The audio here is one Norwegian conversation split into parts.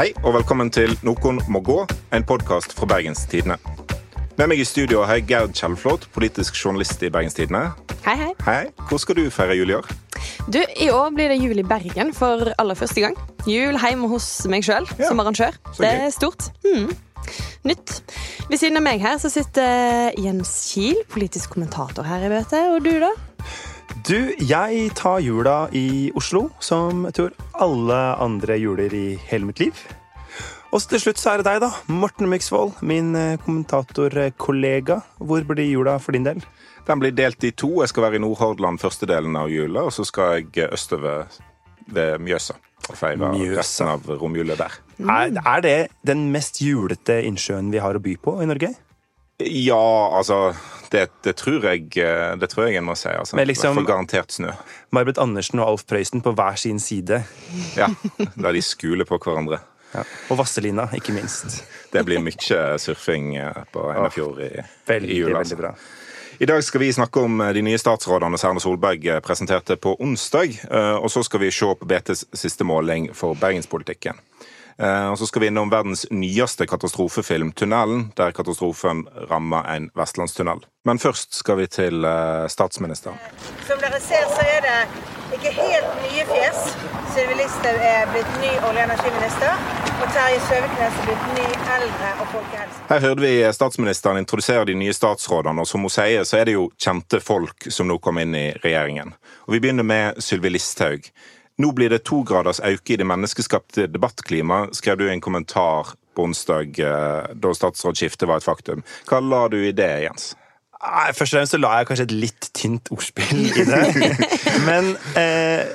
Hei og velkommen til Noen må gå, en podkast fra Bergens Tidende. Med meg i studio har jeg Gerd Kjellflot, politisk journalist i Bergens Tidende. Hei, hei. Hei, Hvor skal du feire jul i år? Du, I år blir det jul i Bergen for aller første gang. Jul hjemme hos meg sjøl Ja, som arrangør. så Det gøy. er stort. Mm. Nytt. Ved siden av meg her så sitter Jens Kiel, politisk kommentator her i BT. Og du, da? Du, jeg tar jula i Oslo, som jeg tror alle andre juler i hele mitt liv. Og til slutt så er det deg, da. Morten Myksvold, min eh, kommentatorkollega. Hvor blir jula for din del? Den blir delt i to. Jeg skal være i Nordhordland første delen av jula, og så skal jeg østover ved Mjøsa og feire Mjøsa. resten av romjulet der. Er, er det den mest julete innsjøen vi har å by på i Norge? Ja, altså Det, det, tror, jeg, eh, det tror jeg en må si. Altså. Men liksom- I garantert snø. May-Britt Andersen og Alf Prøysen på hver sin side. Ja, Der de skuler på hverandre. Ja. Og Vasselina, ikke minst. Det blir mye surfing eh, på Enafjord i, Veldig, i jula. veldig bra. I dag skal vi snakke om eh, de nye statsrådene Serne Solberg eh, presenterte på onsdag. Og så skal vi se på BTs siste måling for bergenspolitikken. Eh, Og så skal vi innom verdens nyeste katastrofefilm, 'Tunnelen', der katastrofen rammer en vestlandstunnel. Men først skal vi til eh, statsministeren. Som dere ser, så er det ikke helt nye fjes. Sylvi Listhaug er blitt ny olje- og energiminister. Og Terje Søviknes er blitt ny eldre- og folkehelse. Her hørte vi statsministeren introdusere de nye statsrådene, og som hun sier, så er det jo kjente folk som nå kom inn i regjeringen. Og Vi begynner med Sylvi Listhaug. Nå blir det to graders i det menneskeskapte debattklimaet, skrev du i en kommentar på onsdag eh, da statsrådsskiftet var et faktum. Hva la du i det, Jens? Nei, Først og fremst så la jeg kanskje et litt tynt ordspill i det. Men eh,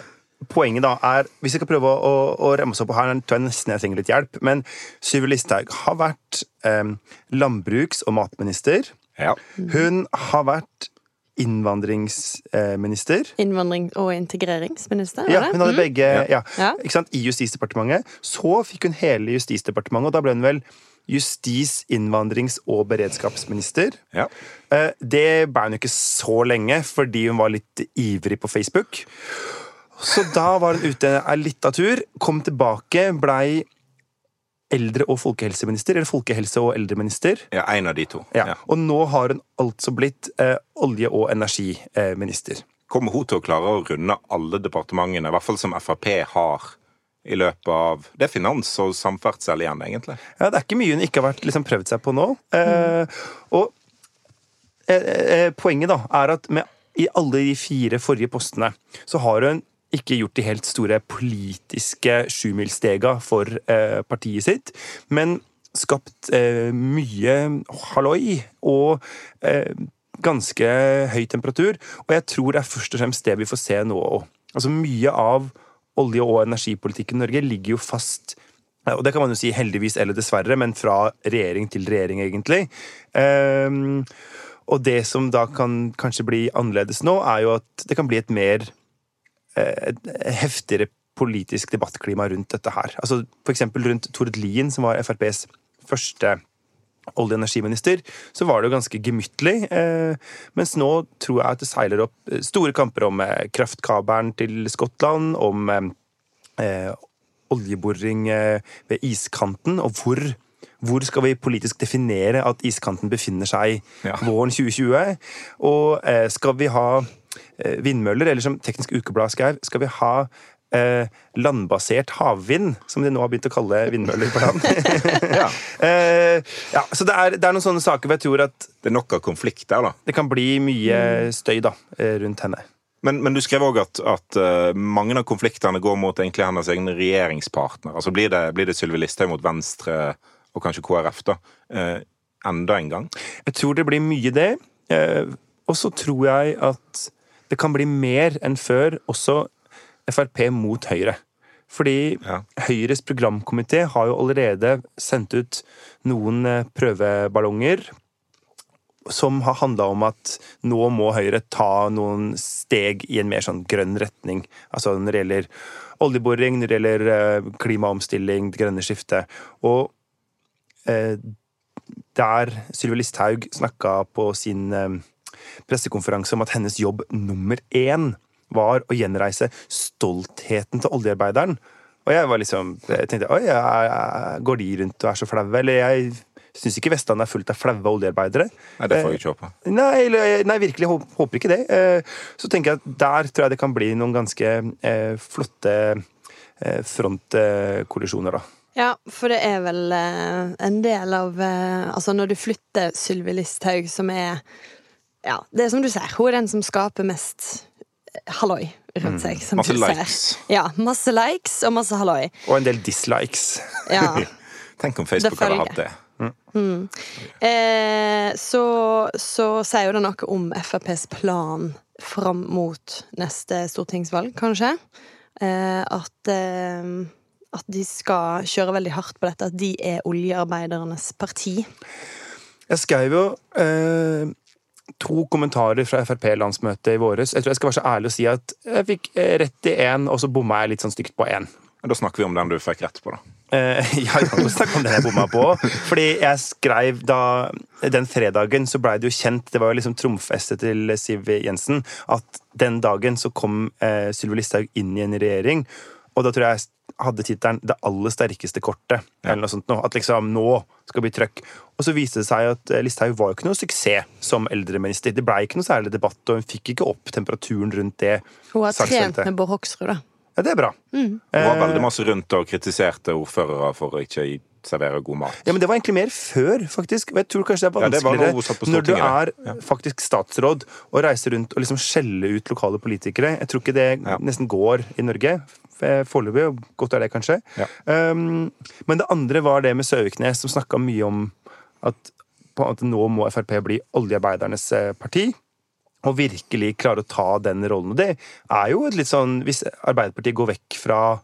poenget da er Hvis jeg skal prøve å, å, å ramme oss opp her, tror jeg nesten jeg trenger litt hjelp. Men Syvi Listhaug har vært eh, landbruks- og matminister. Ja. Hun har vært innvandringsminister. Innvandring- og integreringsminister? Ja, hun hadde Mm. begge ja. Ja. Ikke sant? i Justisdepartementet. Så fikk hun hele Justisdepartementet, og da ble hun vel justis-, innvandrings- og beredskapsminister. ja. Eh, Det ble hun ikke så lenge, fordi hun var litt ivrig på Facebook. Så da var hun ute ei lita tur, kom tilbake, blei eldre- og folkehelseminister, eller folkehelse- og eldreminister. Ja, En av de to. Ja. Ja. Og nå har hun altså blitt eh, olje- og energiminister. Kommer hun til å klare å runde alle departementene, i hvert fall som Frp har, i løpet av Det er finans og samferdsel igjen, egentlig. Ja, det er ikke mye hun ikke har vært, liksom, prøvd seg på nå. Eh, og eh, eh, poenget da er at med, i alle de fire forrige postene så har hun ikke gjort de helt store politiske sjumilsstega for eh, partiet sitt, men skapt eh, mye halloi og eh, ganske høy temperatur. Og jeg tror det er først og fremst det vi får se nå òg. Altså mye av olje- og energipolitikken i Norge ligger jo fast og det kan man jo si heldigvis eller dessverre, men fra regjering til regjering, egentlig. Um, og det som da kan kanskje bli annerledes nå, er jo at det kan bli et mer heftigere politisk debattklima rundt dette her. Altså eksempel rundt Tord Lien, som var FrPs første olje- og energiminister, så var det jo ganske gemyttlig. Eh, mens nå tror jeg at det seiler opp eh, store kamper om eh, kraftkabelen til Skottland, om eh, eh, oljeboring eh, ved iskanten, og hvor, hvor skal vi politisk definere at iskanten befinner seg Ja. våren 2020? Og eh, skal vi ha eh, vindmøller, eller som Teknisk Ukeblad skrev, skal vi ha eh, landbasert havvind, som de nå har begynt å kalle vindmøller på land. Ja. eh, ja, så det er, det er noen sånne saker hvor jeg tror at Det er nok av konflikt der, da. det kan bli mye støy da, eh, rundt henne. Men, men du skrev òg at, at eh, mange av konfliktene går mot egentlig hennes egne regjeringspartner. Altså Blir det, blir det Sylvi Listhaug mot Venstre og kanskje KrF, da? eh, enda en gang? Jeg tror det blir mye det. Eh, og så tror jeg at det kan bli mer enn før også Frp mot Høyre. Fordi Ja. Høyres programkomité har jo allerede sendt ut noen eh, prøveballonger som har handla om at nå må Høyre ta noen steg i en mer sånn grønn retning. Altså når det gjelder oljeboring, når det gjelder eh, klimaomstilling, det grønne skiftet. Og eh, der Sylvi Listhaug snakka på sin eh, pressekonferanse om at hennes jobb nummer én var å gjenreise stoltheten til oljearbeideren. Og jeg var liksom Jeg tenkte oi, jeg, jeg, går de rundt og er så flaue? Eller jeg syns ikke Vestlandet er fullt av flaue oljearbeidere. Nei, det får jeg ikke håpe. Nei, eller- nei, virkelig håp- håper ikke det. Eh, Så tenker jeg at der tror jeg det kan bli noen ganske eh, flotte eh, frontkollisjoner, da. Ja, for det er vel eh, en del av eh, Altså, når du flytter Sylvi Listhaug, som er Ja, det er som du sier, hun er den som skaper mest eh, halloi rundt seg. Som Masse likes. Ja, masse likes og masse halloi. Og en del dislikes. Ja. Tenk om Facebook hadde hatt det. Eh, så, så sier jo det noe om FrPs plan fram mot neste stortingsvalg, kanskje. Eh, at, eh, at de skal kjøre veldig hardt på dette, at de er oljearbeidernes parti. Jeg skrev jo eh, to kommentarer fra Frp-landsmøtet i våres. Jeg tror jeg skal være så ærlig å si at jeg fikk eh, rett i én, og så bomma jeg litt sånn stygt på én. Da snakker vi om den du fikk rett på, da. Eh, ja, jeg kan jo snakke om den jeg bomma på. Fordi jeg skrev da Den fredagen så blei det jo kjent, det var jo liksom trumfestet til Siv Jensen, at den dagen så kom eh, Sylvi Listhaug inn i en regjering. Og da tror jeg jeg hadde tittelen 'Det aller sterkeste kortet'. eller noe sånt nå. At liksom nå skal det bli trøkk. Og så viste det seg at eh, Listhaug var jo ikke noe suksess som eldreminister. Det blei ikke noe særlig debatt, og hun fikk ikke opp temperaturen rundt det. Hun har trent med Bård Hoksrud, da. Ja, det er bra. Hun var veldig masse rundt og kritiserte ordførere for å ikke gi- servere god mat. Ja, men Det var egentlig mer før, faktisk. Og jeg tror kanskje det er Ja, det vanskeligere når du er faktisk statsråd og reiser rundt og liksom skjeller ut lokale politikere. Jeg tror ikke det Ja. nesten går i Norge. Eh, Foreløpig. Godt er det, kanskje. Um, men det andre var det med Søviknes, som snakka mye om at, på at nå må Frp bli oljearbeidernes eh, parti. Og virkelig klare å ta den rollen. Og det er jo et litt sånn Hvis Arbeiderpartiet går vekk fra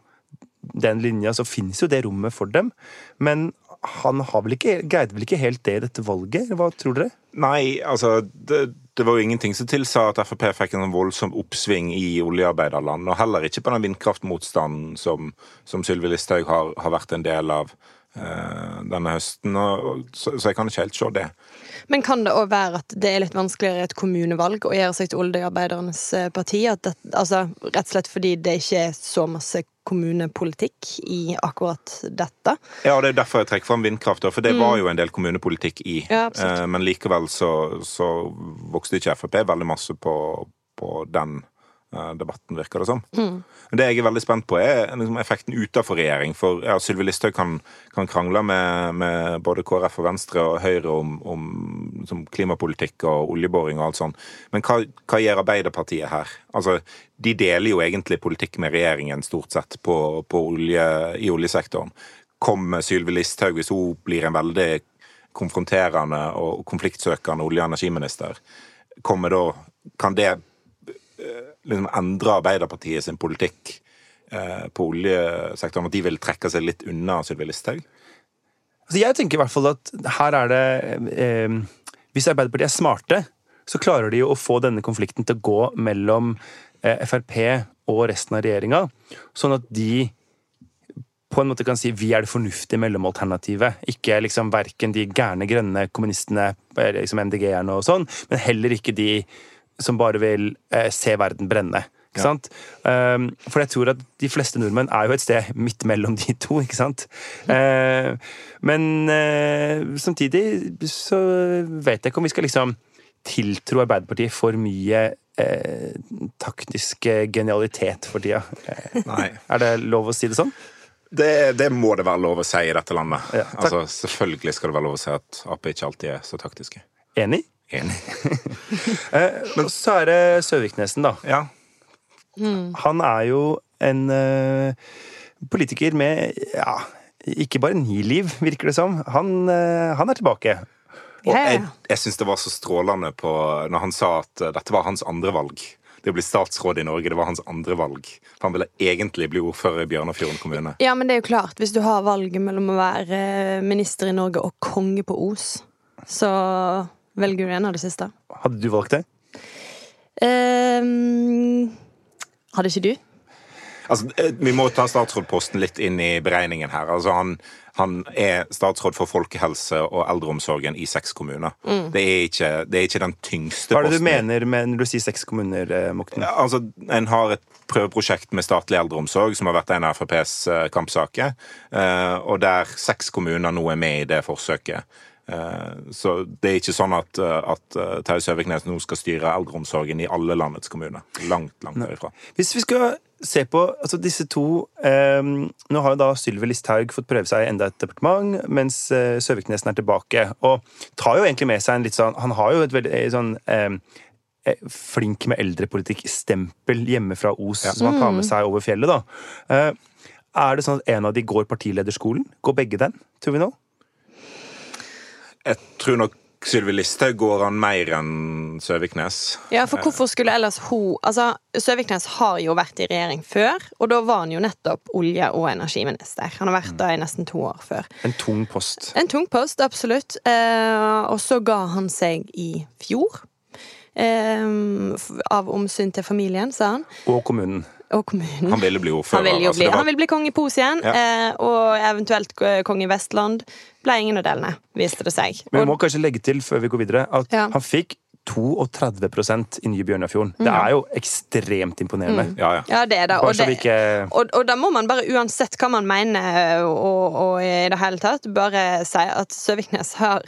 den linja, så finnes jo det rommet for dem. Men han har vel ikke, greide vel ikke helt det i dette valget? Hva tror dere? Nei, altså det, det var jo ingenting som tilsa at Frp fikk en voldsom oppsving i oljearbeiderland. Og heller ikke på den vindkraftmotstanden som, som Sylvi Listhaug har, har vært en del av eh, denne høsten. Og, så, så jeg kan ikke helt se det. Men kan det òg være at det er litt vanskeligere i et kommunevalg å gjøre seg til oljearbeidernes eh, parti? Det, altså, rett og slett fordi det ikke er så masse kommunepolitikk i akkurat dette? Ja, og det er derfor jeg trekker fram vindkraft, for det var jo en del kommunepolitikk i. Ja. Eh, men likevel så, så vokste ikke Frp veldig masse på, på den debatten, virker det som. Men Det jeg er veldig spent på, er liksom effekten utenfor regjering. For ja, Sylvi Listhaug kan, kan krangle med, med både KrF og Venstre og Høyre om, om liksom klimapolitikk og oljeboring og alt sånt. Men hva, hva gjør Arbeiderpartiet her? Altså, De deler jo egentlig politikk med regjeringen stort sett på, på olje, i oljesektoren. Kommer Sylvi Listhaug, hvis hun blir en veldig konfronterende og konfliktsøkende olje- og energiminister, kommer da Kan det liksom endre Arbeiderpartiet sin politikk eh, på oljesektoren? At de vil trekke seg litt unna Sylvi Listhaug? Altså, jeg tenker i hvert fall at her er det eh, Hvis Arbeiderpartiet er smarte, så klarer de jo å få denne konflikten til å gå mellom eh, Frp og resten av regjeringa, sånn at de på en måte kan si vi er det fornuftige mellomalternativet. Ikke liksom verken de gærne grønne kommunistene, liksom MDG-erne og sånn, men heller ikke de som bare vil eh, se verden brenne. Ikke Ja. sant? Um, for jeg tror at de fleste nordmenn er jo et sted midt mellom de to, ikke sant? Uh, men uh, samtidig så vet jeg ikke om vi skal liksom tiltro Arbeiderpartiet for mye eh, taktisk eh, genialitet for tida. Nei. er det lov å si det sånn? Det, det må det være lov å si i dette landet. Ja, altså, selvfølgelig skal det være lov å si at Ap ikke alltid er så taktiske. Enig? Enig. Eh, så er det Søviknesen, da. Ja. Han er jo en eh, politiker med ja, ikke bare ni liv, virker det som. Han, eh, han er tilbake. Og jeg, jeg syns det var så strålende på når han sa at eh, dette var hans andre valg. Det å bli statsråd i Norge, det var hans andre valg. For han ville egentlig bli ordfører i Bjørnafjorden kommune. Ja, men det er jo klart, hvis du har valget mellom å være minister i Norge og konge på Os, så velger du en av det siste. Hadde du valgt det? Um, hadde ikke du? Altså, eh, vi må ta statsrådposten litt inn i beregningen her. Altså, han, han er statsråd for folkehelse og eldreomsorgen i seks kommuner. Det, er ikke, det er ikke den tyngste posten. Hva er det du mener med når du sier seks kommuner, Mokten? Ja, altså, En har et prøveprosjekt med statlig eldreomsorg, som har vært en av FrPs eh, kampsaker. eh, Og der seks kommuner nå er med i det forsøket. Eh, Så det er ikke sånn at, eh, at eh, Terje Søviknes nå skal styre eldreomsorgen i alle landets kommuner. Langt, langt derifra. Hvis vi skal se på altså disse to eh, Nå har jo da Sylvi Listhaug fått prøve seg i enda et departement, mens eh, Søviknesen er tilbake. Og tar jo egentlig med seg en litt sånn Han har jo et veldig sånn eh, flink med eldrepolitikk-stempel hjemme fra Os, som han tar med seg over fjellet, da. Eh, er det sånn at en av de går partilederskolen? Går begge den, tror vi nå? Jeg tror nok Sylvi Listhaug går han mer enn Søviknes. Ja, for hvorfor skulle ellers hun Altså, Søviknes har jo vært i regjering før, og da var han jo nettopp olje- og energiminister. Han har vært da i nesten to år før. En tung post. En tung post, absolutt. Eh, og så ga han seg i fjor. Eh, av omsyn til familien, sa han. Og kommunen. Og kommunen. Han vil bli ordfører. Han vil jo altså, bli, var- han vil bli konge i Pos igjen, Ja. eh, og eventuelt kong konge i Vestland. Ble ingen av delene, viste det seg. Men vi Og, må kanskje legge til før vi går videre, at Ja. han fikk 32% i Nye Bjørnafjorden. Det er jo ekstremt imponerende. Ja, ja. ja, det er det. Og, det ikke og, og da må man bare, uansett hva man mener og, og i det hele tatt, bare si at Søviknes har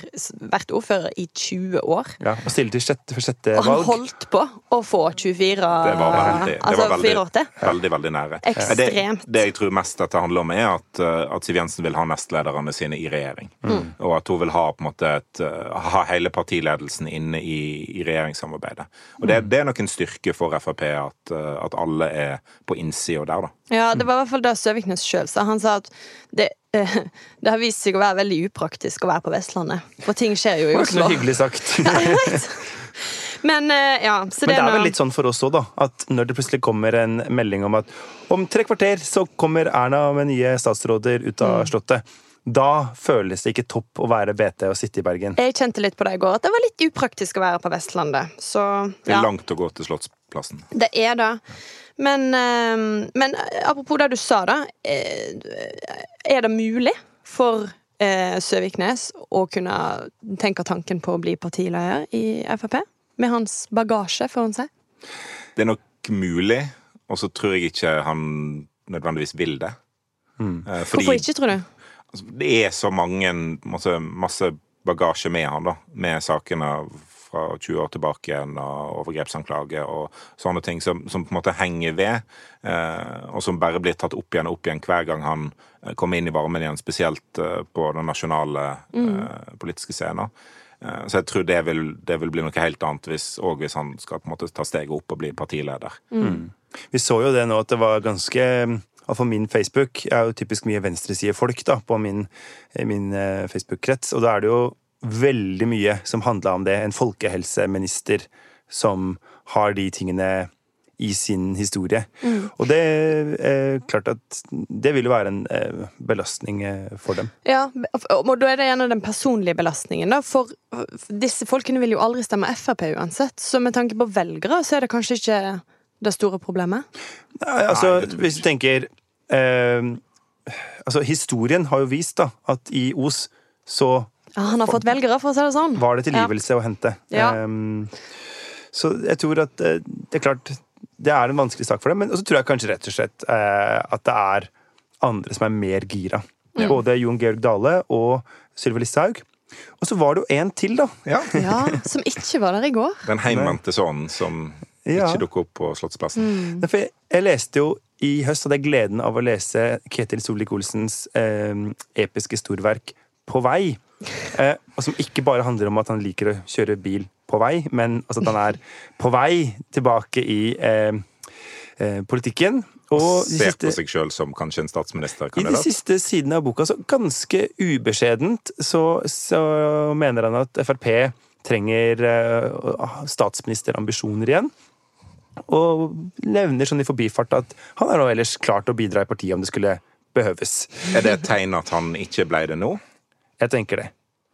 vært ordfører i 20 år. ja, og stille til sjette, for sjette Og han holdt på å få 24 Det var veldig, det Altså var veldig, veldig, veldig nære. Ekstremt. Det, det jeg tror mest dette handler om, er at, uh, at Siv Jensen vil ha nestlederne sine i regjering. Mm. Og at hun vil ha, på en måte et, uh, ha hele partiledelsen inne i, i regjeringssamarbeidet. Og det, det er nok en styrke for Frp at, uh, at alle er på innsida der, da. Ja, det var i hvert fall det Søviknes sjøl sa. Han sa at det, eh, det har vist seg å være veldig upraktisk å være på Vestlandet. For ting skjer jo i Det var ikke Oslo. noe hyggelig sagt. Men eh, ja, så Men det er vel litt sånn for oss òg, da. At når det plutselig kommer en melding om at om tre kvarter så kommer Erna med nye statsråder ut Mm. av Slottet, da føles det ikke topp å være BT og sitte i Bergen. Jeg kjente litt på det i går, at det var litt upraktisk å være på Vestlandet. Så Det er langt å gå til Slottsplassen. det er det. Men, eh, men apropos det du sa, da. eh, Er det mulig for eh, Søviknes å kunne tenke tanken på å bli partileder i Frp? Med hans bagasje, foran seg? Det er nok mulig, og så tror jeg ikke han nødvendigvis vil det. Mm. fordi- Hvorfor ikke, tror du? Altså, det er så mange masse, masse bagasje med han, da. Med sakene fra 20 år tilbake igjen, og overgrepsanklage og sånne ting som, som på en måte henger ved, eh, og som bare blir tatt opp igjen og opp igjen hver gang han eh, kommer inn i varmen igjen, spesielt eh, på den nasjonale eh, politiske scenen. Eh, så jeg tror det vil, det vil bli noe helt annet hvis, og hvis han skal på en måte ta steget opp og bli partileder. Vi så jo det nå at det var ganske Iallfall min Facebook. Jeg er jo typisk mye venstresidefolk da, på min, min eh, Facebook-krets. Og da er det jo veldig mye som handla om det. En folkehelseminister som har de tingene i sin historie. Og det er klart at det vil jo være en eh, belastning eh, for dem. Ja, og da er det gjerne den personlige belastningen, da. For disse folkene vil jo aldri stemme Frp uansett. Så med tanke på velgere, så er det kanskje ikke det store problemet. Nei, altså, hvis du tenker eh, Altså, historien har jo vist da at i Os så Ja, han har fått velgere, for å si det sånn. var det tilgivelse å hente. Ja. Ehm, så jeg tror at eh, det er klart det er en vanskelig sak for dem, men også tror jeg kanskje rett og slett eh, at det er andre som er mer gira. Både Jon Georg Dale og Sylvi Listhaug. Og så var det jo en til, da. Ja. Ja, Som ikke var der i går. Den heimvendte sønnen som Ja. ikke dukker opp på Slottsplassen. Nei, For jeg, jeg leste jo i høst hadde jeg gleden av å lese Ketil Solvik-Olsens eh, episke storverk På vei. Eh, og som ikke bare handler om at han liker å kjøre bil på vei, men altså at han er på vei tilbake i eh, eh, politikken. Og ser Ser på seg sjøl som kanskje en I de siste sidene av boka, så ganske ubeskjedent, så, så mener han at Frp trenger eh, statsministerambisjoner igjen. Og nevner sånn i forbifart at han nå ellers klart å bidra i partiet om det skulle behøves. Er det et tegn at han ikke ble det nå? Jeg tenker det.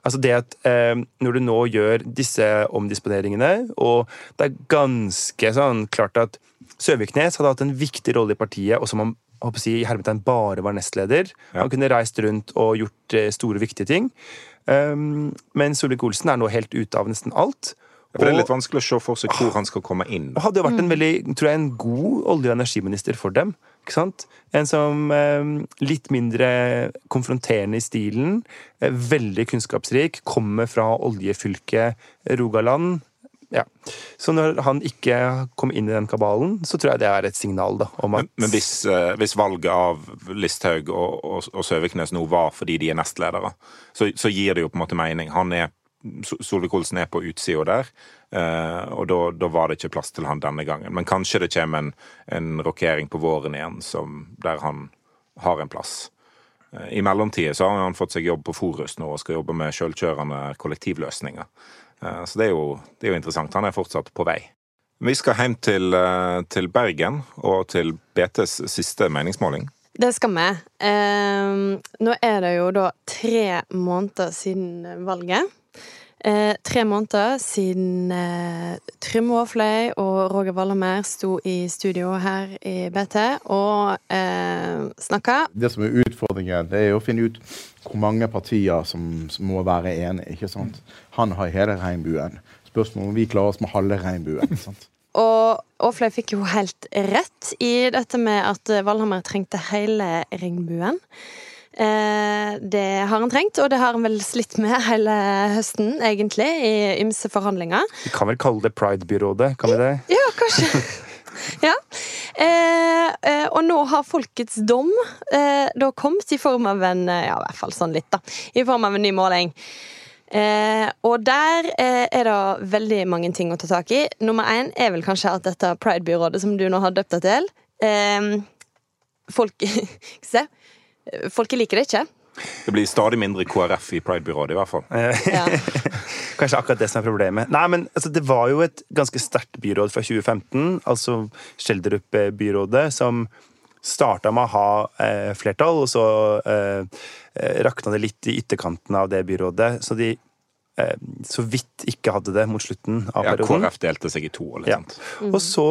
Altså det at eh, når du nå gjør disse omdisponeringene, og det er ganske sånn klart at Søviknes hadde hatt en viktig rolle i partiet, og som han håper si, i hermetegn bare var nestleder. Ja. Han kunne reist rundt og gjort eh, store, viktige ting. Um, men Solvik-Olsen er nå helt ute av nesten alt. For det er litt vanskelig å se for seg hvor han skal komme inn. og hadde jo vært en veldig, tror jeg, en god olje- og energiminister for dem. Ikke sant? En som eh, litt mindre konfronterende i stilen, eh, veldig kunnskapsrik, kommer fra oljefylket Rogaland. Ja. Så når han ikke kom inn i den kabalen, så tror jeg det er et signal da, om at Men, men hvis, eh, hvis valget av Listhaug og, og, og Søviknes nå var fordi de er nestledere, så, så gir det jo på en måte mening. Han er Solvik-Olsen er på utsida der, eh, og da, da var det ikke plass til han denne gangen. Men kanskje det kommer en, en rokering på våren igjen som, der han har en plass. Eh, I mellomtida så har han fått seg jobb på Forus nå og skal jobbe med sjølkjørende kollektivløsninger. Eh, Så det er, jo, det er jo interessant. Han er fortsatt på vei. Vi skal hjem til, til Bergen og til BTs siste meningsmåling. Det skal vi. Eh, nå er det jo da tre måneder siden valget. Eh, tre måneder siden eh, Trym Aafløy og Roger Wallermer sto i studio her i BT og eh, snakka. Det som er utfordringen, det er å finne ut hvor mange partier som, som må være enige. ikke sant? Han har hele regnbuen. Spørsmålet om vi klarer oss med halve regnbuen. sant? Og Aafløy fikk jo helt rett i dette med at Valhammer trengte hele regnbuen. Eh, det har han trengt, og det har han vel slitt med hele høsten, egentlig, i ymse forhandlinger. Vi kan vel kalle det Pride-byrådet, kan vi det? Ja, kanskje. ja. Eh, eh, og nå har folkets dom eh, da kommet i form av en eh, Ja, i hvert fall sånn litt, da. I form av en ny måling. Eh, og der er det veldig mange ting å ta tak i. Nummer én er vel kanskje at dette Pride-byrådet som du nå har døpt deg til Folk se. Folket liker det ikke. Det blir stadig mindre KrF i Pride-byrådet, i hvert fall. Ja. Kanskje akkurat det som er problemet. Nei, men altså, Det var jo et ganske sterkt byråd fra 2015, altså Skjelderup-byrådet, som starta med å ha eh, flertall, og så eh, eh, rakna det litt i ytterkanten av det byrådet. Så de eh, så vidt ikke hadde det mot slutten av Ja, perioden. KrF delte seg i to. Eller Ja. sånt. Og så,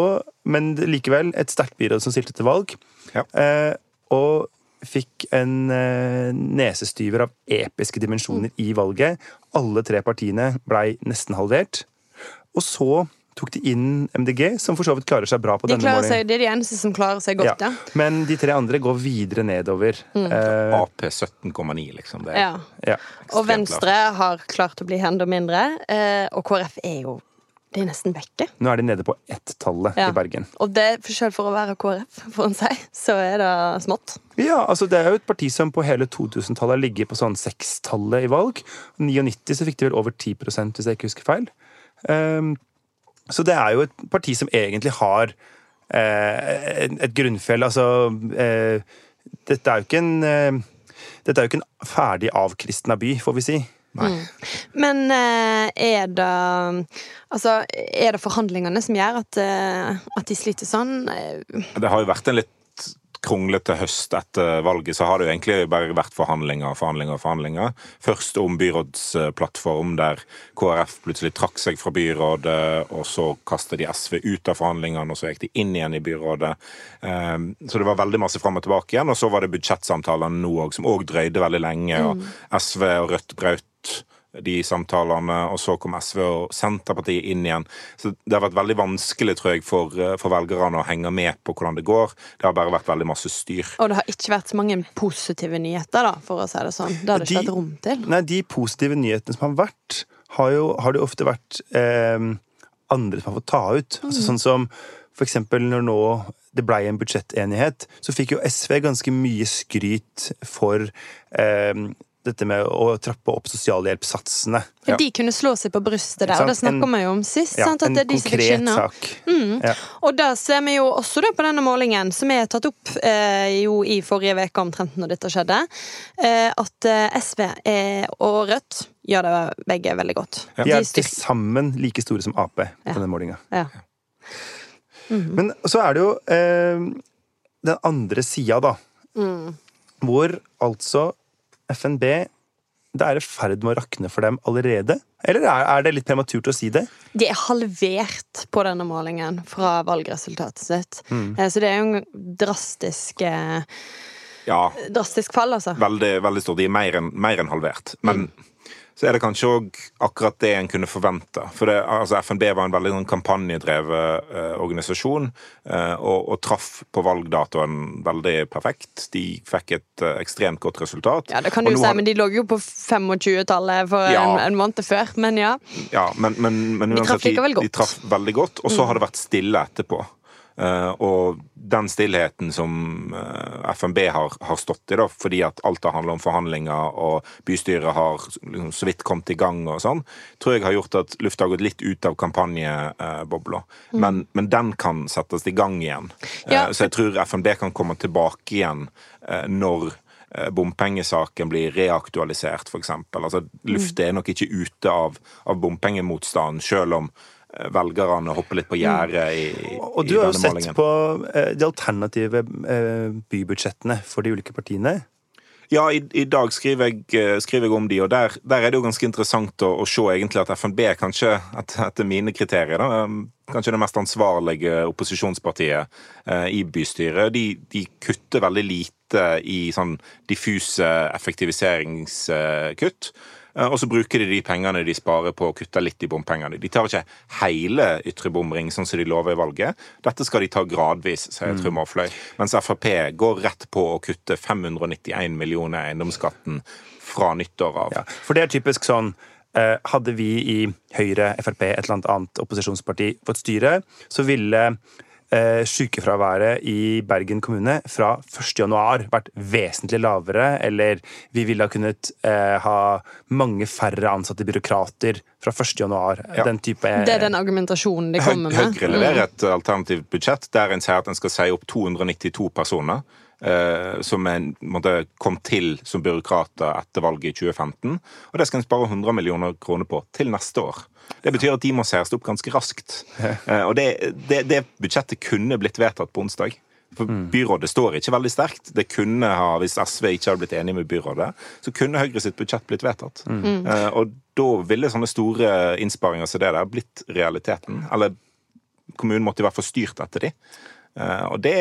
men likevel et sterkt byråd som stilte til valg. Ja. Eh, og fikk en eh, nesestyver av episke dimensjoner i valget. Alle tre partiene blei nesten halvert. Og så tok de inn MDG, som for så vidt klarer seg bra på De denne klarer seg, det er de eneste som klarer seg godt, ja. Men de tre andre går videre nedover. Eh, Ap 17,9, liksom. Det er ja. ja. Og Venstre har klart å bli enda mindre. Eh, og KrF er jo Det er nesten vekke. Nå er de nede på ett-tallet Ja. i Bergen. Og det, selv for å være KrF, får en si, så er det smått. Ja, altså Det er jo et parti som på hele 2000-tallet har ligget på sånn sekstallet i valg. I 99 så fikk de vel over 10 hvis jeg ikke husker feil. Um, så det er jo et parti som egentlig har eh, et, et grunnfjell. Altså eh, Dette er jo ikke en eh, dette er jo ikke en ferdig avkristna by, får vi si. Men eh, er det Altså, er det forhandlingene som gjør at, eh, at de sliter sånn? Det har jo vært en litt kronglete høst etter valget, så har det jo egentlig bare vært forhandlinger, forhandlinger, forhandlinger. Først om byrådsplattform, der KrF plutselig trakk seg fra byrådet, og så kastet de SV ut av forhandlingene, og så gikk de inn igjen i byrådet. Um, Så det var veldig masse fram og tilbake igjen, og så var det budsjettsamtalene nå òg, som òg drøyde veldig lenge, og SV og Rødt brøt de samtalene, og så kom SV og Senterpartiet inn igjen. Så det har vært veldig vanskelig, tror jeg, for, eh, for velgerne å henge med på hvordan det går. Det har bare vært veldig masse styr. og det har ikke vært så mange positive nyheter, da, for å si det sånn. Det har det ikke De- vært rom til. Nei, De positive nyhetene som har vært, har, jo, har det ofte vært eh, andre som har fått ta ut. Altså, sånn som for eksempel når nå det blei en budsjettenighet, så fikk jo SV ganske mye skryt for eh, dette med å trappe opp sosialhjelpssatsene. Ja. De kunne slå seg på brystet der, og det? Snakka vi jo om sist. Ja, sant? At det er de som fikk skinne. sak. Ja. Og da ser vi jo også da på denne målingen, som er tatt opp eh, jo i forrige uke omtrent når dette skjedde, eh, at eh, SV og Rødt gjør det begge veldig godt. De er til sammen like store som Ap på Ja. denne målinga. ja. Men så er det jo eh, den andre sida, da. Mm. Hvor altså FNB det er i ferd med å rakne for dem allerede? Eller er, er det litt prematurt å si det? De er halvert på denne målingen fra valgresultatet sitt. Mm. Så det er jo en drastisk eh, Ja, Drastisk fall, altså. veldig, veldig stort. De er mer enn mer enn halvert. Men så er det kanskje òg akkurat det en kunne forvente. For det, altså FNB var en veldig sånn kampanjedrevet eh, organisasjon, eh, og, og traff på valgdatoen veldig perfekt. De fikk et eh, ekstremt godt resultat. Ja, det kan du si, har- men de lå jo på 25-tallet for Ja. en, en måned før. Men ja. Ja, men, men, men De uansett, traff likevel godt. Mm. De traff veldig godt, og så har det vært stille etterpå. Eh, og den stillheten som eh, FNB har, har stått i, da, fordi at alt har handlet om forhandlinger, og bystyret har liksom, så vidt kommet i gang og sånn, tror jeg har gjort at lufta har gått litt ut av kampanjebobla. Men, men den kan settes i gang igjen. Eh, Mm. Ja. Så jeg tror FNB kan komme tilbake igjen når bompengesaken blir reaktualisert, f.eks. Altså, Luftet er nok ikke ute av, av bompengemotstanden, selv om velgerne hopper litt på gjerdet i, i Og du har jo sett målingen. på eh, de alternative eh, bybudsjettene for de ulike partiene. Ja, i, i dag skriver jeg, eh, skriver jeg om de, og der, der er det jo ganske interessant å, å se egentlig at FNB kanskje, et, etter mine kriterier, da, kanskje det mest ansvarlige opposisjonspartiet eh, i bystyret. De, de kutter veldig lite i sånn diffuse effektiviseringskutt. Eh, Og så bruker de de pengene de sparer på å kutte litt i bompengene. De tar ikke hele ytre bomring, sånn som de lover i valget. Dette skal de ta gradvis, sier Trym Aafløy. Mens Frp går rett på å kutte 591 millioner i eiendomsskatten fra nyttår av. Ja, for det er typisk sånn eh, Hadde vi i Høyre, Frp, et eller annet opposisjonsparti fått styre, så ville eh, sykefraværet i Bergen kommune fra 1. januar vært vesentlig lavere, eller vi ville ha kunnet eh, ha mange færre ansatte byråkrater fra 1. januar. Ja. Den type Det er den argumentasjonen de kommer med. Høyre leverer et alternativt budsjett der en sier at en skal si opp 292 personer. Eh, som en, måtte, kom til som byråkrater etter valget i 2015. Og det skal en spare 100 millioner kroner på til neste år. Det betyr at de må sees opp ganske raskt. Eh, og det, det, det budsjettet kunne blitt vedtatt på onsdag. For byrådet står ikke veldig sterkt. Det kunne ha, Hvis SV ikke hadde blitt enig med byrådet, så kunne Høyre sitt budsjett blitt vedtatt. Mm. og da ville sånne store innsparinger som det der blitt realiteten. Eller kommunen måtte i hvert fall styrt etter de. Eh, og det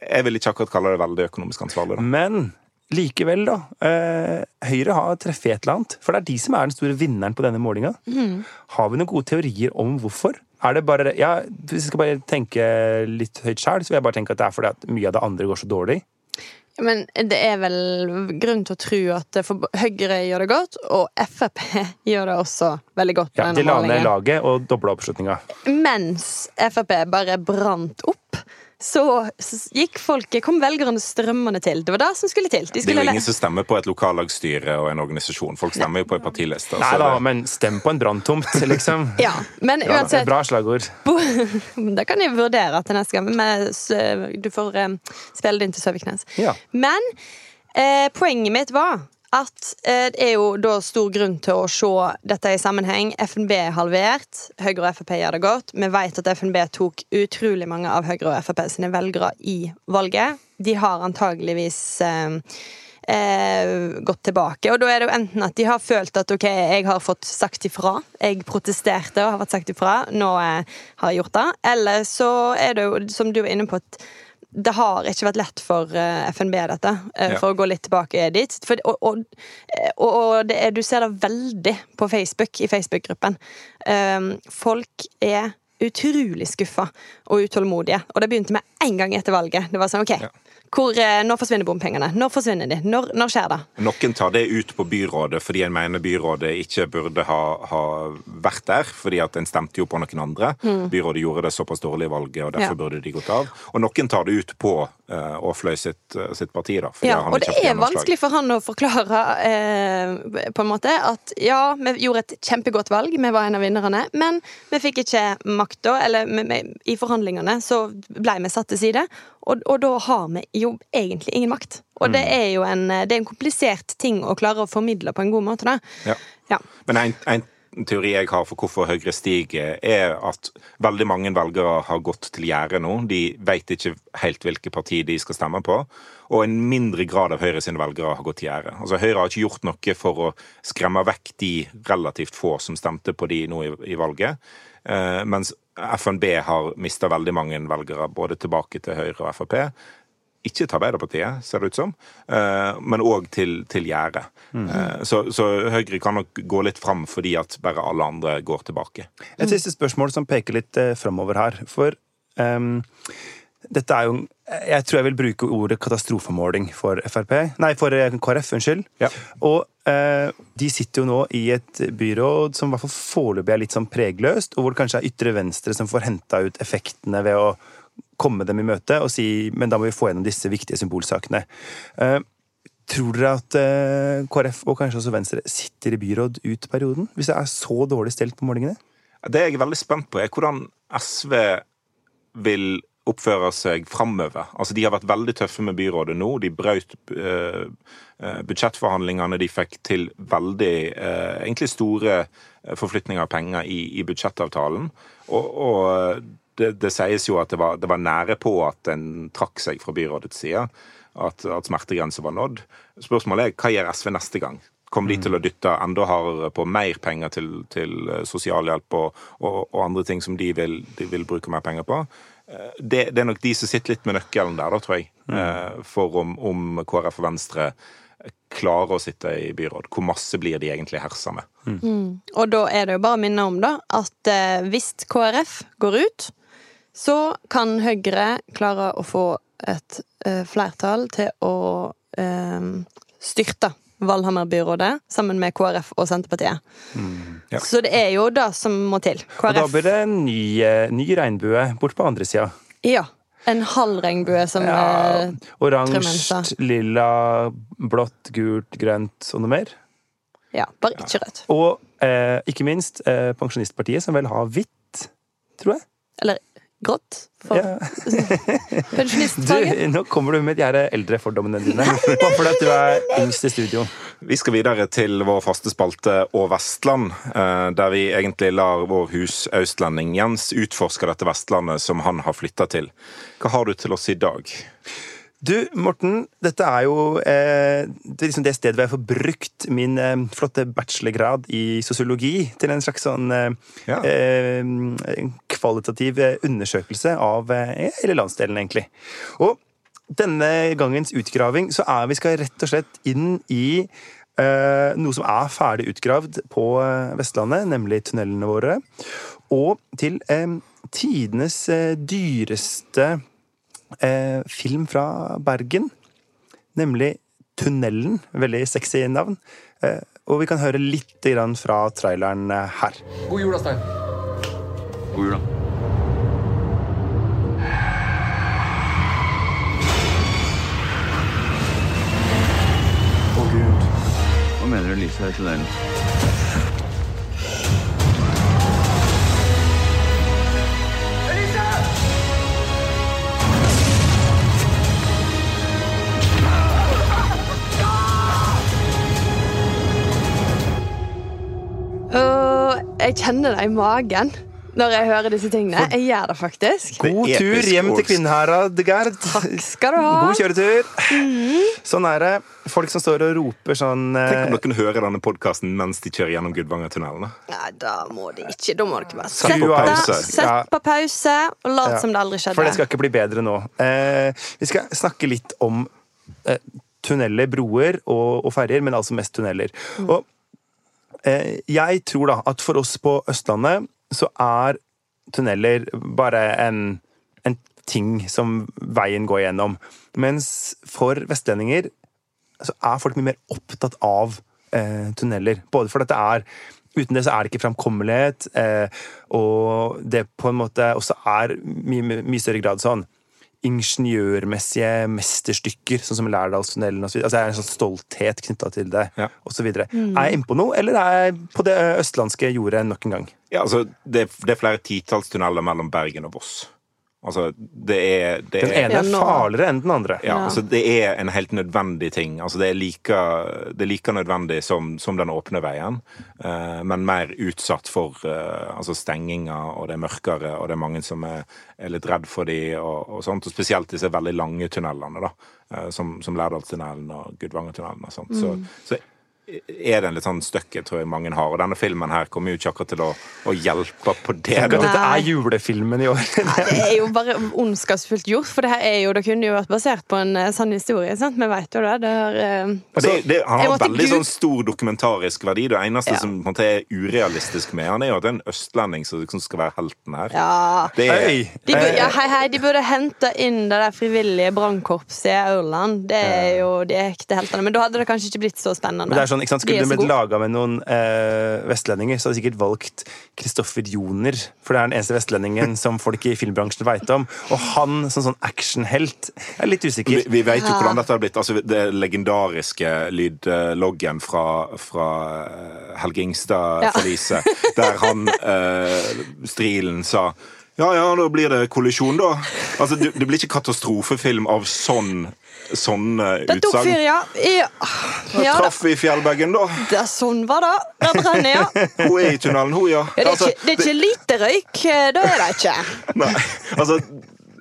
Jeg vil ikke akkurat kalle det veldig økonomisk ansvarlig. Da. Men likevel, da. Eh, Høyre har treffet et eller annet. For det er de som er den store vinneren på denne målinga. Har vi noen gode teorier om hvorfor? Er det bare, ja, Hvis jeg skal bare tenke litt høyt sjøl, så vil jeg bare tenke at det er fordi at mye av det andre går så dårlig. Men det er vel grunn til å tro at for Høyre gjør det godt, og Frp gjør det også veldig godt. Ja, denne de la ned laget og dobla oppslutninga. Mens Frp bare brant opp, så gikk folket, kom velgerne strømmende til. Det var det som skulle til. De Det er jo ingen som stemmer på et lokallagsstyre og en organisasjon. Folk stemmer jo på en partiliste. Nei da, det- men stem på en branntomt, liksom. Ja, men Ja, uansett Bra slagord. Det kan jeg vurdere til neste gang. Men du får eh, spille det inn til Søviknes. Ja. Men eh, poenget mitt var at eh, det er jo da stor grunn til å se dette i sammenheng. FNB er halvert. Høyre og Frp gjør det godt. Vi vet at FNB tok utrolig mange av Høyre og Frp sine velgere i valget. De har antageligvis eh, eh, gått tilbake. Og da er det jo enten at de har følt at ok, jeg har fått sagt ifra. Jeg protesterte og har fått sagt ifra. Nå eh, har jeg gjort det. Eller så er det jo, som du var inne på, at det har ikke vært lett for eh, FNB, dette. for Ja. Å gå litt tilbake dit. For, og og, og, og det du ser det veldig på Facebook, i Facebook-gruppen. Um, folk er utrolig skuffa og utålmodige. Og det begynte med en gang etter valget. Det var sånn, ok, Ja. Hvor, eh, Når forsvinner bompengene? Når forsvinner de? Når, når skjer det? Noen tar det ut på byrådet fordi en mener byrådet ikke burde ha, ha vært der, fordi at en stemte jo på noen andre. Byrådet gjorde det såpass dårlig i valget, og derfor Mm. Ja. burde de gått av. Og noen tar det ut på uh, Åfløy sitt, eh, sitt parti, da. Ja, og det ikke er vanskelig for han å forklare eh, på en måte at ja, vi gjorde et kjempegodt valg, vi var en av vinnerne, men vi fikk ikke makta, eller vi, vi, i forhandlingene så ble vi satt til side, og, og da har vi jo egentlig ingen makt. Og det Mm. er jo en, det er en komplisert ting å klare å formidle på en god måte, da. Ja. Ja. Men en, en teori jeg har for hvorfor Høyre stiger, er at veldig mange velgere har gått til gjerdet nå. De vet ikke helt hvilke parti de skal stemme på. Og en mindre grad av Høyre sine velgere har gått til gjerdet. Altså, Høyre har ikke gjort noe for å skremme vekk de relativt få som stemte på de nå i, i valget. Eh, mens FNB har mista veldig mange velgere, både tilbake til Høyre og Frp ikke til Arbeiderpartiet, ser det ut som, eh, men òg til, til Gjære. Mm. Så, så, Høyre kan nok gå litt fram fordi at bare alle andre går tilbake. Et siste spørsmål som peker litt eh, framover her. For um, dette er jo Jeg tror jeg vil bruke ordet katastrofemåling for Frp. Nei, for KrF, unnskyld. Ja. Og uh, de sitter jo nå i et byråd som i hvert fall foreløpig er litt sånn pregløst, og hvor det kanskje er ytre venstre som får henta ut effektene ved å komme dem i møte og si men da må vi få gjennom disse viktige symbolsakene. Uh, tror dere at uh, KrF og kanskje også Venstre sitter i byråd ut perioden? Hvis det er så dårlig stelt på målingene? Det jeg er veldig spent på, er hvordan SV vil oppføre seg framover. Altså, de har vært veldig tøffe med byrådet nå. De brøt uh, budsjettforhandlingene. De fikk til veldig egentlig store forflytninger av penger i, i budsjettavtalen. Og, og det, det, sies jo at det var, det var, nære på at en trakk seg fra byrådets side. At, at smertegrensa var nådd. Spørsmålet er hva gjør SV neste gang? Kommer de til å dytte enda hardere på mer penger til, til eh, sosialhjelp og, og, og, andre ting som de vil, de vil, bruke mer penger på? Eh, det, det, er nok de som sitter litt med nøkkelen der, da, tror jeg. Mm. Eh, for om, om KrF og Venstre klarer å sitte i byråd. Hvor masse blir de egentlig hersa med? Mm. Mm. Og da er det jo bare å minne om da, at hvis KrF går ut, så kan Høyre klare å få et uh, flertall til å uh, styrte Valhammer-byrådet sammen med KrF og Senterpartiet. Mm, ja. Så det er jo det som må til. KrF. Og da blir det en ny, eh, ny regnbue bort på andre sida. Ja. En halv regnbue som ja, Oransje, lilla, blått, gult, grønt og noe mer. Ja, bare ikke rødt. Og eh, ikke minst eh, Pensjonistpartiet, som vel har hvitt, tror jeg. Eller grått for ja. pensjonistfaget. Nå kommer du med de her eldrefordommene dine. Bare fordi du er yngst i studio. Vi skal videre til vår faste spalte Og Vestland, eh, der vi egentlig lar vår husøstlending Jens utforske dette Vestlandet som han har flytta til. Hva har du til oss i dag? Du, Morten, dette er jo eh, det, liksom det stedet hvor jeg får brukt min eh, flotte bachelorgrad i sosiologi til en slags sånn eh, ja. Eh, kvalitativ eh, undersøkelse av eh, hele landsdelen, egentlig. Og denne gangens utgraving så er vi skal rett og slett inn i noe som er ferdig utgravd på Vestlandet, nemlig tunnelene våre. Og til tidenes dyreste eh, film fra Bergen, nemlig Tunnelen. Veldig sexy navn. Eh, og vi kan høre litt fra traileren eh, her. God jul, Stein. God jul, da. Å, Gud. Hva mener du lyset i tunnelen? jeg kjenner det i magen når jeg hører disse tingene. Jeg gjør det faktisk. God tur hjem til Kvinnherad, Gerd. Takk skal du ha. God kjøretur. Mm. Sånn er det. Folk som står og roper sånn Tenk om dere hører denne podkasten mens de kjører gjennom Gudvangertunnelene. Nei, da må de ikke. Da må dere bare sette på pause, sett på pause og lat ja. som det aldri skjedde. For det skal ikke bli bedre nå. Eh, vi skal snakke litt om eh, tunneler, broer og, og ferjer, men altså mest tunneler. Mm. Og Eh, jeg tror da at for oss på Østlandet så er tunneler bare en, en ting som veien går gjennom. Mens for vestlendinger så er folk mye mer opptatt av eh, tunneler. Både fordi det er Uten det så er det ikke framkommelighet, eh, og det på en måte også er mye, mye større grad sånn ingeniørmessige mesterstykker, sånn som Lærdalstunnelen osv. Altså, det er en sånn stolthet knytta til det, ja. osv. Mm. Er jeg inne på noe, eller er jeg på det østlandske jordet nok en gang? Ja, altså, det, det er flere titalls tunneler mellom Bergen og Voss. Altså, det er, det Den ene er farligere enn den andre. ja, Ja. altså Det er en helt nødvendig ting. Altså Det er like, det er like nødvendig som, som den åpne veien, uh, men mer utsatt for uh, altså stenginga, og det er mørkere, og det er mange som er, er litt redd for de, og, og sånt. Og spesielt disse veldig lange tunnelene, da, uh, som, som Lærdalstunnelen og Gudvangertunnelen og sånt. Så, så er det en litt sånn støkk tror jeg mange har. Og denne filmen her kommer jo ikke akkurat til å, å hjelpe på det. Tenk at dette er julefilmen i år. Det er jo bare ondskapsfullt gjort, for det her er jo, det kunne jo vært basert på en eh, sann historie. sant? Vi vet jo det. det har, uh... Det, det, han har veldig gud- sånn stor dokumentarisk verdi. Det eneste Ja. som på en måte er urealistisk med han, er jo at det er en østlending som liksom skal være helten her. ja. Det er, Hei. De burde, ja, Eh, hei, hei, de burde hente inn det der frivillige brannkorpset i Aurland. Det er jo de ekte heltene. Men da hadde det kanskje ikke blitt så spennende. Men det er sånn, ikke sant, Skulle er blitt laga med noen eh, vestlendinger, så hadde de sikkert valgt Kristoffer Joner. For det er den eneste vestlendingen som folk i filmbransjen veit om. Og han som sånn actionhelt Jeg er litt usikker. vi vet jo hvordan dette har blitt. Altså, det legendariske lydloggen fra, fra eh, Helge Ingstad-forliset, der han, eh, Strilen, sa ja, ja, da blir det kollisjon, da. Altså, Det, det blir ikke katastrofefilm av sånn sånne Det tok utsagn. fyr, ja. Ja, ja. Traff vi fjellbaggen, da? Det er sånn var det. Det brenner, ja. ja Hun er i tunnelen, hun, ja. det, er Altså, ikke, det er ikke lite røyk. eh, Da er det ikke. Nei, altså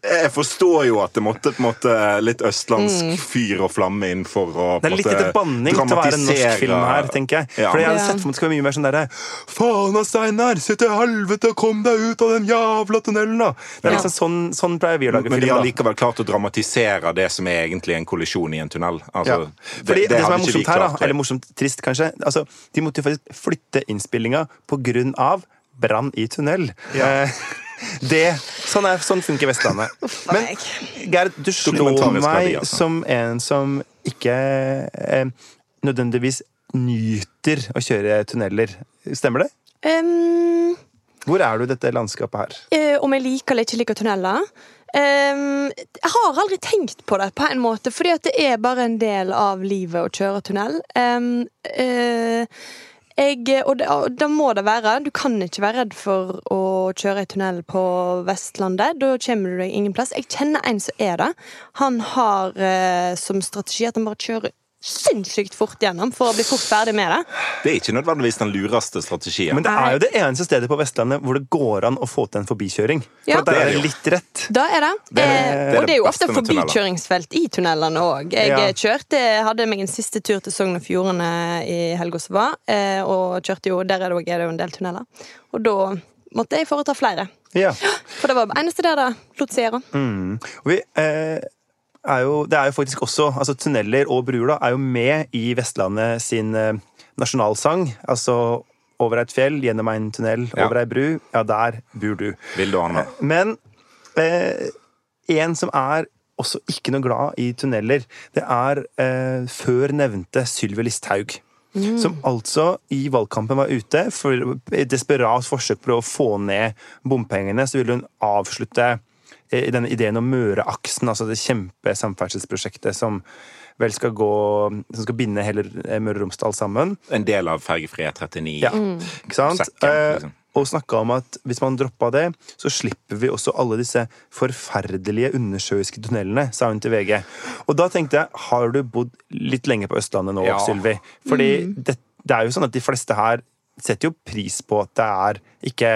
jeg forstår jo at det måtte på en måte litt østlandsk fyr og flamme inn for å Mm. Det er litt lite banning til å være en norsk film her, tenker jeg. Ja. For jeg hadde sett for meg at det skal være mye mer sånn derre Faen da, Steinar! Se til helvete kom deg ut av den jævla tunnelen, da! Det er liksom sånn, sånn pleier vi å lage Men de har likevel klart å dramatisere det som er egentlig en kollisjon i en tunnel. Altså, Ja. Fordi det, som er morsomt her, da, eller morsomt trist kanskje altså, De måtte jo faktisk flytte innspillinga på grunn av brann i tunnel. Ja. det, sånn, er, sånn funker Vestlandet. Men. Gerd, du slår meg altså. som en som ikke eh, nødvendigvis nyter å kjøre tunneler. Stemmer det? Um, Hvor er du i dette landskapet her? Uh, om jeg liker eller ikke liker tunneler? Um, jeg har aldri tenkt på det på en måte, fordi at det er bare en del av livet å kjøre tunnel. Um, eh, jeg, og, det, og må det være Du kan ikke være redd for å kjøre i tunnel på Vestlandet. Da kommer du deg ingen plass. Jeg kjenner en som er det. Han har eh, som strategi at han bare kjører sinnssykt fort gjennom for å bli fort ferdig med det. Det er ikke nødvendigvis den lureste strategien. Men det er jo det eneste stedet på Vestlandet hvor det går an å få til en forbikjøring. Ja. For der Det er det litt rett. Da er det. Det er det- eh, det er og det er jo ofte forbikjøringsfelt i tunnelene òg. Jeg Ja. eh, kjørte, hadde meg en siste tur til Sogn og Fjordane i helga som var, eh, og kjørte jo, der er det, også- er det jo en del tunneler. Og da måtte jeg foreta flere. Ja. For det var det eneste der det lot seg gjøre. Og vi, eh, er jo, det er jo faktisk også altså Tunneler og bruer da, er jo med i Vestlandet sin eh, nasjonalsang. Altså over et fjell, gjennom en tunnel, Ja. over ei bru. Ja, der bor du. Vil du, Anna? Men eh, en som er også ikke noe glad i tunneler, det er eh, før nevnte Sylvi Listhaug. Som altså i valgkampen var ute for et desperat forsøk på å få ned bompengene. Så ville hun avslutte eh, denne ideen om Møreaksen, altså det kjempesamferdselsprosjektet som vel skal gå Som skal binde hele eh, Møre og Romsdal sammen. En del av fergefri E39. Ja, ikke sant? Sekken, Eh, liksom. og snakka om at hvis man droppa det, så slipper vi også alle disse forferdelige undersjøiske tunnelene, sa hun til VG. Og da tenkte jeg, har du bodd litt lenge på Østlandet nå, Ja. Sylvi? Fordi det, det er jo sånn at de fleste her setter jo pris på at det er ikke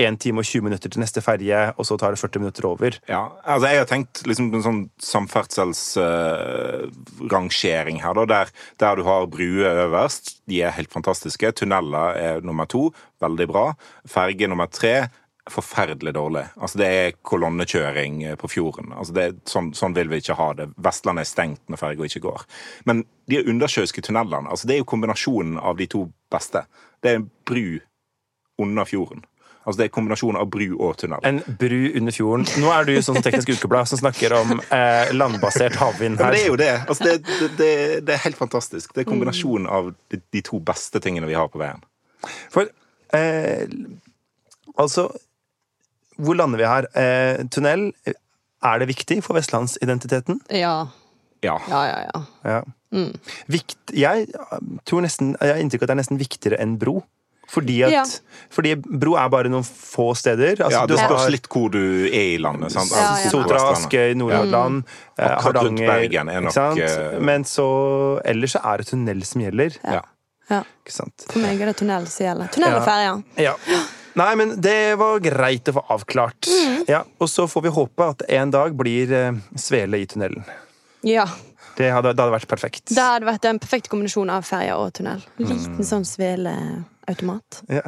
1 time og 20 minutter til neste ferje, og så tar det 40 minutter over. Ja, altså Jeg har tenkt liksom en sånn samferdselsrangering her, da, der, der du har bruer øverst. De er helt fantastiske. Tunneler er nummer to. Veldig bra. Ferge nummer tre. Forferdelig dårlig. Altså Det er kolonnekjøring eh, på fjorden. Altså det sånn, sånn vil vi ikke ha det. Vestlandet er stengt når ferga ikke går. Men de undersjøiske tunnelene altså det er jo kombinasjonen av de to beste. Det er en bru under fjorden. Altså Det er kombinasjonen av bru og tunnel. En bru under fjorden. Nå er du sånn som Teknisk Ukeblad som snakker om eh, landbasert havvind her. Ja, det er jo det. Altså, det, det, det. Er helt fantastisk. Det er kombinasjonen av de, de to beste tingene vi har på veien. For eh, altså Hvor lander vi her? Eh, tunnel, er det viktig for vestlandsidentiteten? Ja. Ja. Ja, ja, ja. Ja. Vikt, jeg tror nesten, jeg har inntrykk av at det er nesten viktigere enn bro. Fordi, at, Ja. fordi bro er bare noen få steder. Altså, Ja, du Det har spørs litt hvor du er i landet. sant? Ja, ja. Altså, Sotra, Askøy, Nordhordland, mm. Hardanger. Bergen er ikke nok, sant? eh, Men så ellers så er det tunnel som gjelder. Ja. Ja. Ikke sant? For meg er det tunnel som gjelder. Tunnel og ferja. Ja. Nei, men det var greit å få avklart. Mm. Ja, og så får vi håpe at en dag blir eh, svele i tunnelen. Ja. Det hadde, det hadde vært perfekt. Det hadde vært en perfekt kombinasjon av ferja og tunnel. Mm. Liten sånn sveleautomat. Ja.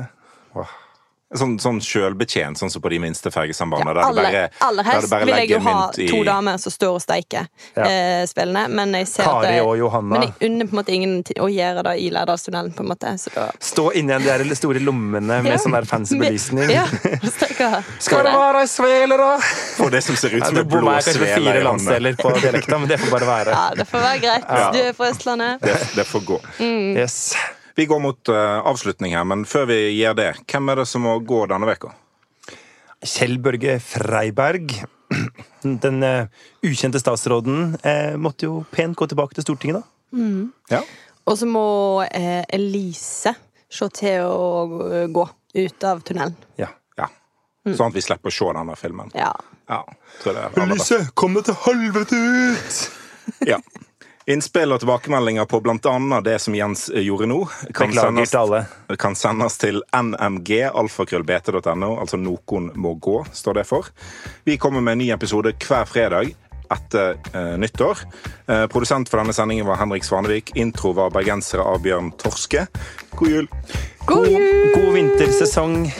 Sånn, sånn sjølbetjent, sånn som på de minste fergesambandene. Ja, aller, bare- aller helst bare vil jeg jo ha i- to damer som står og steiker Ja. eh, spillene, men jeg ser at Kari og Johanna. Men jeg unner på en måte ingen å gjøre det i Lærdalstunnelen, på en måte. Da Stå inni de der store lommene med Ja. sånn der fancy belysning. Ja. Skal det være ei svele, da? For det som ser ut som ja, en blå svele fire landsdeler på dialekta, men det får bare være. Ja, det får være greit. Du er fra Østlandet. Det, det får gå. Mm. Yes. Vi går mot eh, avslutning her, men før vi gjør det, hvem er det som må gå denne veka? Kjell Børge Freiberg, den eh, ukjente statsråden, eh, måtte jo pent gå tilbake til Stortinget, da. Ja. Og så må eh, Elise se til å gå ut av tunnelen. Ja. ja. Sånn at vi slipper å se denne filmen. Ja. Ja, Elise, kom deg til helvete ut! Ja. Innspill og tilbakemeldinger på bl.a. det som Jens gjorde nå, kan sendes, kan sendes til nmg.alfakrøllbt.no, altså Noen må gå, står det for. Vi kommer med en ny episode hver fredag etter eh, nyttår. Eh, produsent for denne sendingen var Henrik Svanevik. Intro var bergensere av Bjørn Torske. God jul! God jul! God vintersesong.